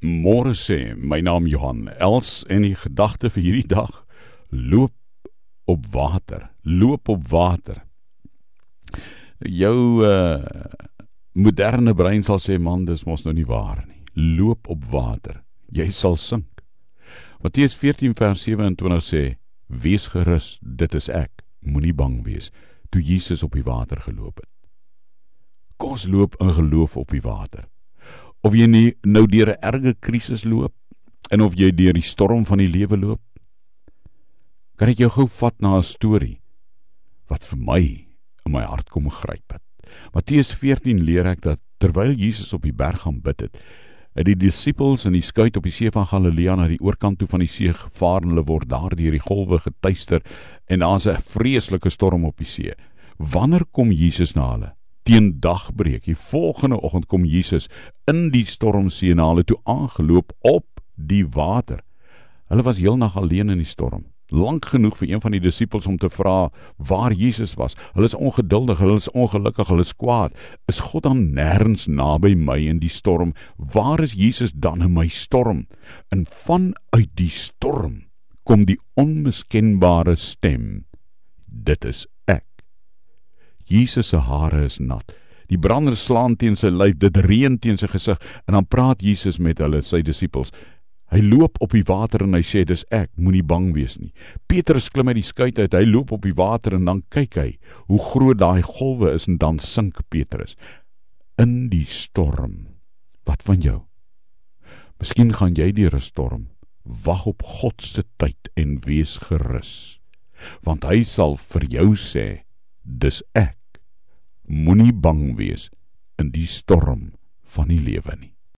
Môre sê my naam Johan Els en die gedagte vir hierdie dag loop op water, loop op water. Jou uh, moderne brein sal sê man, dis mos nou nie waar nie. Loop op water, jy sal sink. Matteus 14 vers 27 sê: Wees gerus, dit is ek, moenie bang wees. Toe Jesus op die water geloop het. Kom ons loop in geloof op die water of jy nie nou deur 'n erge krisis loop en of jy deur die storm van die lewe loop kan ek jou gou vat na 'n storie wat vir my in my hart kom gryp het. Matteus 14 leer ek dat terwyl Jesus op die berg gaan bid het het die disippels in die skuit op die see van Galilea na die oorkant toe van die see gevaar en hulle word daar deur die golwe getuister en daar's 'n vreeslike storm op die see. Wanneer kom Jesus na hulle teen dagbreek. Die volgende oggend kom Jesus in die stormsee na hulle toe aangeloop op die water. Hulle was heel nag alleen in die storm. Lank genoeg vir een van die disippels om te vra waar Jesus was. Hulle is ongeduldig, hulle is ongelukkig, hulle is kwaad. Is God dan nêrens naby my in die storm? Waar is Jesus dan in my storm? En vanuit die storm kom die onmiskenbare stem. Dit is Jesus se hare is nat. Die brander slaan teen sy lyf, dit reën teen sy gesig en dan praat Jesus met hulle, sy disippels. Hy loop op die water en hy sê dis ek, moenie bang wees nie. Petrus klim uit die skuit uit, hy loop op die water en dan kyk hy hoe groot daai golwe is en dan sink Petrus in die storm. Wat van jou? Miskien gaan jy deur 'n storm. Wag op God se tyd en wees gerus. Want hy sal vir jou sê, dis ek moenie bang wees in die storm van die lewe nie